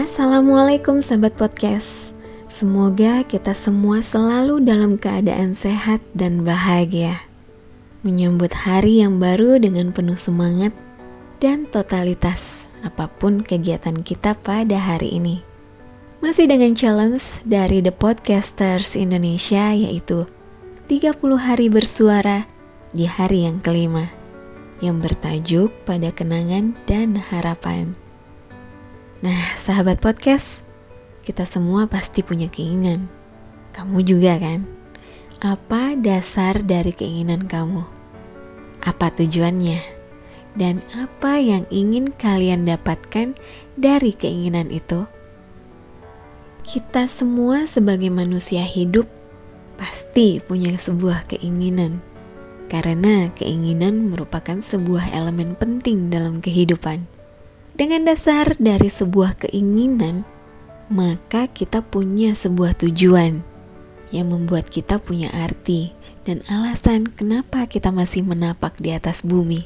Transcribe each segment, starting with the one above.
Assalamualaikum sahabat podcast. Semoga kita semua selalu dalam keadaan sehat dan bahagia. Menyambut hari yang baru dengan penuh semangat dan totalitas apa pun kegiatan kita pada hari ini. Masih dengan challenge dari The Podcasters Indonesia yaitu 30 hari bersuara di hari yang kelima yang bertajuk pada kenangan dan harapan. Nah, sahabat podcast, kita semua pasti punya keinginan. Kamu juga kan? Apa dasar dari keinginan kamu? Apa tujuannya? Dan apa yang ingin kalian dapatkan dari keinginan itu? Kita semua sebagai manusia hidup pasti punya sebuah keinginan. Karena keinginan merupakan sebuah elemen penting dalam kehidupan dengan dasar dari sebuah keinginan, maka kita punya sebuah tujuan yang membuat kita punya arti dan alasan kenapa kita masih menapak di atas bumi.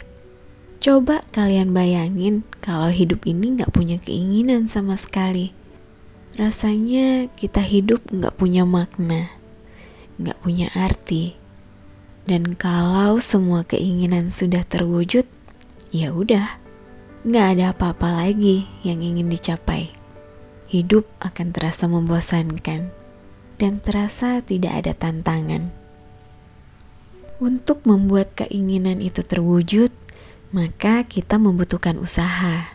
Coba kalian bayangin kalau hidup ini nggak punya keinginan sama sekali. Rasanya kita hidup nggak punya makna, nggak punya arti. Dan kalau semua keinginan sudah terwujud, ya udah, nggak ada apa-apa lagi yang ingin dicapai. Hidup akan terasa membosankan dan terasa tidak ada tantangan. Untuk membuat keinginan itu terwujud, maka kita membutuhkan usaha.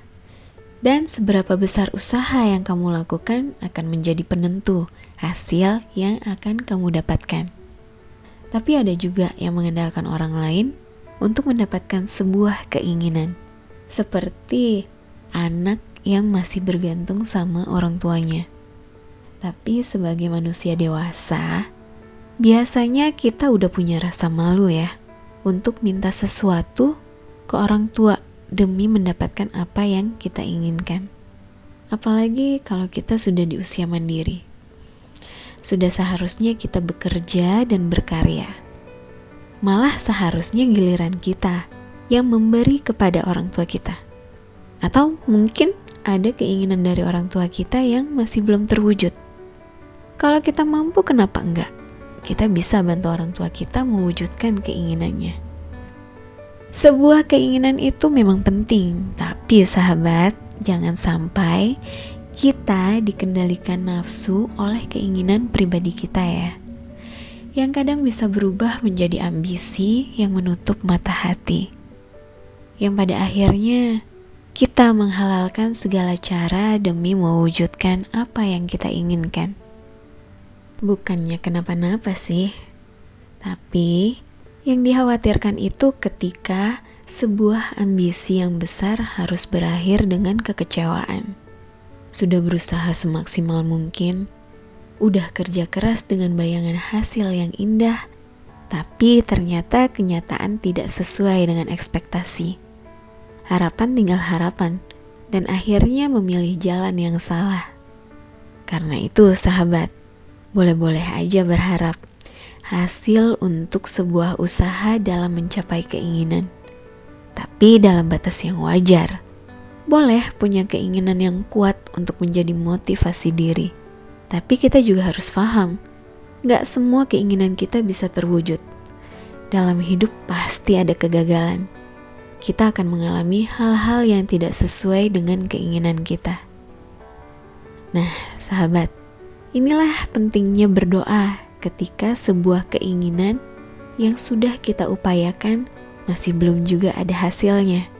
Dan seberapa besar usaha yang kamu lakukan akan menjadi penentu hasil yang akan kamu dapatkan. Tapi ada juga yang mengandalkan orang lain untuk mendapatkan sebuah keinginan seperti anak yang masih bergantung sama orang tuanya. Tapi sebagai manusia dewasa, biasanya kita udah punya rasa malu ya untuk minta sesuatu ke orang tua demi mendapatkan apa yang kita inginkan. Apalagi kalau kita sudah di usia mandiri. Sudah seharusnya kita bekerja dan berkarya. Malah seharusnya giliran kita yang memberi kepada orang tua kita. Atau mungkin ada keinginan dari orang tua kita yang masih belum terwujud. Kalau kita mampu, kenapa enggak? Kita bisa bantu orang tua kita mewujudkan keinginannya. Sebuah keinginan itu memang penting, tapi sahabat, jangan sampai kita dikendalikan nafsu oleh keinginan pribadi kita ya. Yang kadang bisa berubah menjadi ambisi yang menutup mata hati yang pada akhirnya kita menghalalkan segala cara demi mewujudkan apa yang kita inginkan. Bukannya kenapa-napa sih, tapi yang dikhawatirkan itu ketika sebuah ambisi yang besar harus berakhir dengan kekecewaan. Sudah berusaha semaksimal mungkin, udah kerja keras dengan bayangan hasil yang indah, tapi ternyata kenyataan tidak sesuai dengan ekspektasi harapan tinggal harapan, dan akhirnya memilih jalan yang salah. Karena itu, sahabat, boleh-boleh aja berharap hasil untuk sebuah usaha dalam mencapai keinginan, tapi dalam batas yang wajar. Boleh punya keinginan yang kuat untuk menjadi motivasi diri, tapi kita juga harus paham, gak semua keinginan kita bisa terwujud. Dalam hidup pasti ada kegagalan kita akan mengalami hal-hal yang tidak sesuai dengan keinginan kita. Nah, sahabat, inilah pentingnya berdoa ketika sebuah keinginan yang sudah kita upayakan masih belum juga ada hasilnya.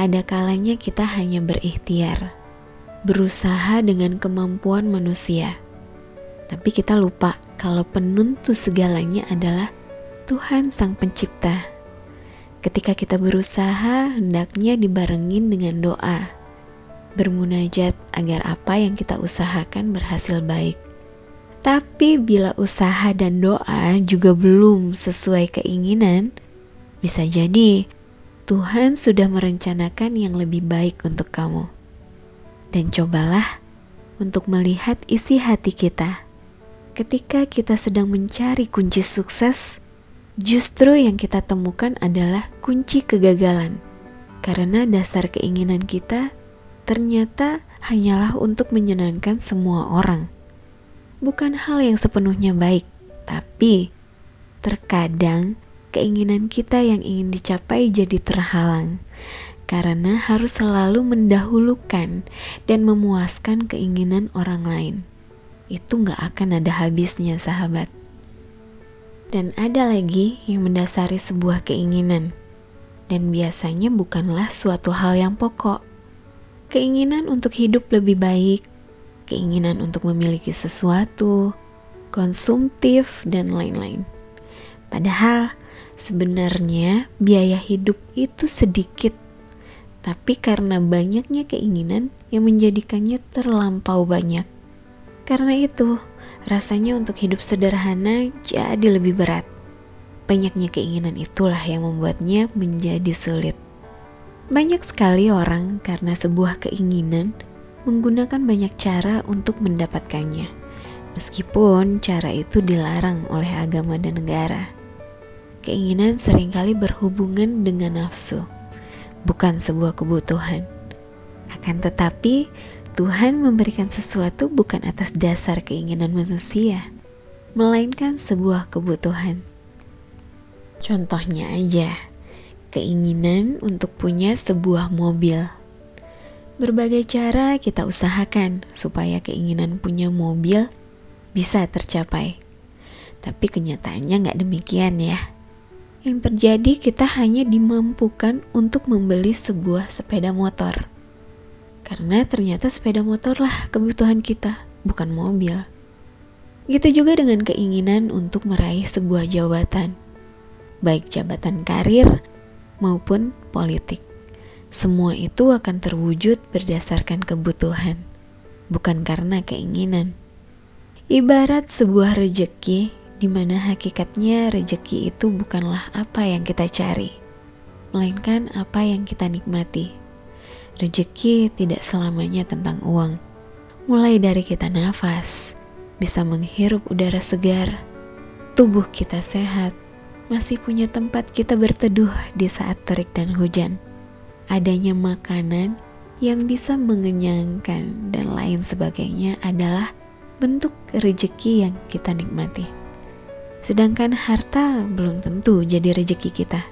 Ada kalanya kita hanya berikhtiar, berusaha dengan kemampuan manusia. Tapi kita lupa kalau penuntut segalanya adalah Tuhan Sang Pencipta Ketika kita berusaha, hendaknya dibarengin dengan doa, bermunajat agar apa yang kita usahakan berhasil baik. Tapi bila usaha dan doa juga belum sesuai keinginan, bisa jadi Tuhan sudah merencanakan yang lebih baik untuk kamu. Dan cobalah untuk melihat isi hati kita ketika kita sedang mencari kunci sukses Justru yang kita temukan adalah kunci kegagalan, karena dasar keinginan kita ternyata hanyalah untuk menyenangkan semua orang. Bukan hal yang sepenuhnya baik, tapi terkadang keinginan kita yang ingin dicapai jadi terhalang karena harus selalu mendahulukan dan memuaskan keinginan orang lain. Itu gak akan ada habisnya, sahabat. Dan ada lagi yang mendasari sebuah keinginan, dan biasanya bukanlah suatu hal yang pokok. Keinginan untuk hidup lebih baik, keinginan untuk memiliki sesuatu, konsumtif, dan lain-lain. Padahal sebenarnya biaya hidup itu sedikit, tapi karena banyaknya keinginan yang menjadikannya terlampau banyak. Karena itu, rasanya untuk hidup sederhana jadi lebih berat. Banyaknya keinginan itulah yang membuatnya menjadi sulit. Banyak sekali orang karena sebuah keinginan menggunakan banyak cara untuk mendapatkannya, meskipun cara itu dilarang oleh agama dan negara. Keinginan sering kali berhubungan dengan nafsu, bukan sebuah kebutuhan. Akan tetapi, Tuhan memberikan sesuatu bukan atas dasar keinginan manusia, melainkan sebuah kebutuhan. Contohnya aja, keinginan untuk punya sebuah mobil. Berbagai cara kita usahakan supaya keinginan punya mobil bisa tercapai. Tapi kenyataannya nggak demikian ya. Yang terjadi kita hanya dimampukan untuk membeli sebuah sepeda motor. Karena ternyata sepeda motor lah kebutuhan kita, bukan mobil. Gitu juga dengan keinginan untuk meraih sebuah jabatan, baik jabatan karir maupun politik. Semua itu akan terwujud berdasarkan kebutuhan, bukan karena keinginan. Ibarat sebuah rejeki di mana hakikatnya rejeki itu bukanlah apa yang kita cari, melainkan apa yang kita nikmati. Rejeki tidak selamanya tentang uang. Mulai dari kita nafas, bisa menghirup udara segar, tubuh kita sehat, masih punya tempat kita berteduh di saat terik dan hujan. Adanya makanan yang bisa mengenyangkan dan lain sebagainya adalah bentuk rejeki yang kita nikmati. Sedangkan harta belum tentu jadi rejeki kita.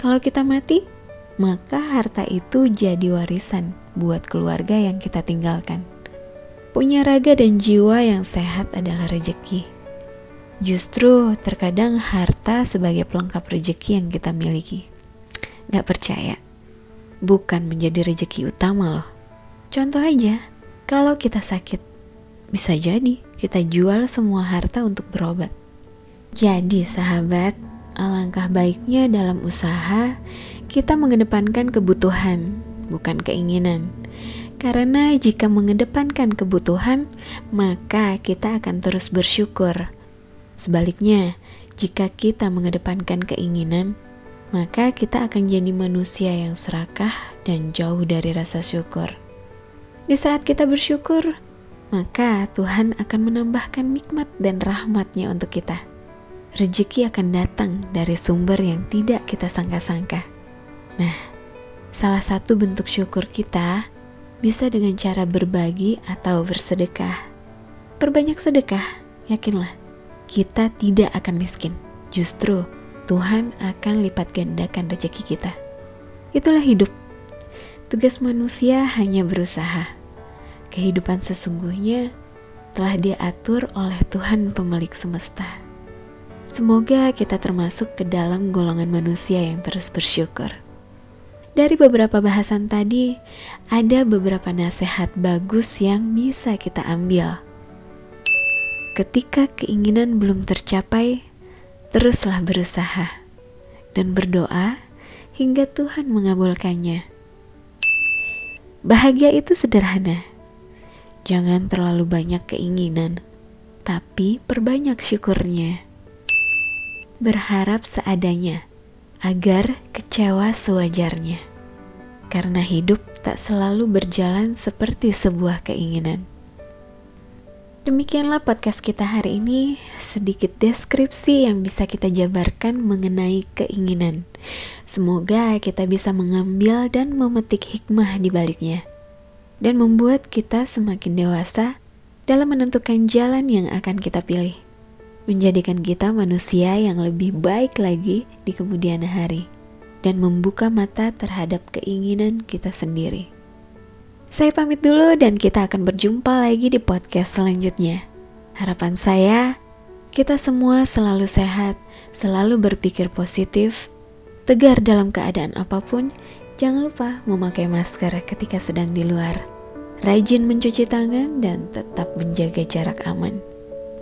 Kalau kita mati, maka harta itu jadi warisan buat keluarga yang kita tinggalkan. Punya raga dan jiwa yang sehat adalah rejeki. Justru terkadang harta sebagai pelengkap rejeki yang kita miliki. Gak percaya, bukan menjadi rejeki utama loh. Contoh aja, kalau kita sakit, bisa jadi kita jual semua harta untuk berobat. Jadi, sahabat, alangkah baiknya dalam usaha kita mengedepankan kebutuhan, bukan keinginan. Karena jika mengedepankan kebutuhan, maka kita akan terus bersyukur. Sebaliknya, jika kita mengedepankan keinginan, maka kita akan jadi manusia yang serakah dan jauh dari rasa syukur. Di saat kita bersyukur, maka Tuhan akan menambahkan nikmat dan rahmatnya untuk kita rezeki akan datang dari sumber yang tidak kita sangka-sangka. Nah, salah satu bentuk syukur kita bisa dengan cara berbagi atau bersedekah. Perbanyak sedekah, yakinlah, kita tidak akan miskin. Justru Tuhan akan lipat gandakan rezeki kita. Itulah hidup. Tugas manusia hanya berusaha. Kehidupan sesungguhnya telah diatur oleh Tuhan pemilik semesta. Semoga kita termasuk ke dalam golongan manusia yang terus bersyukur. Dari beberapa bahasan tadi, ada beberapa nasihat bagus yang bisa kita ambil. Ketika keinginan belum tercapai, teruslah berusaha dan berdoa hingga Tuhan mengabulkannya. Bahagia itu sederhana. Jangan terlalu banyak keinginan, tapi perbanyak syukurnya berharap seadanya agar kecewa sewajarnya, karena hidup tak selalu berjalan seperti sebuah keinginan. Demikianlah podcast kita hari ini, sedikit deskripsi yang bisa kita jabarkan mengenai keinginan. Semoga kita bisa mengambil dan memetik hikmah di baliknya. dan membuat kita semakin dewasa dalam menentukan jalan yang akan kita pilih, menjadikan kita manusia yang lebih baik lagi di kemudian hari, dan membuka mata terhadap keinginan kita sendiri. Saya pamit dulu, dan kita akan berjumpa lagi di podcast selanjutnya. Harapan saya, kita semua selalu sehat, selalu berpikir positif, tegar dalam keadaan apa pun, Jangan lupa memakai masker ketika sedang di luar. Rajin mencuci tangan dan tetap menjaga jarak aman.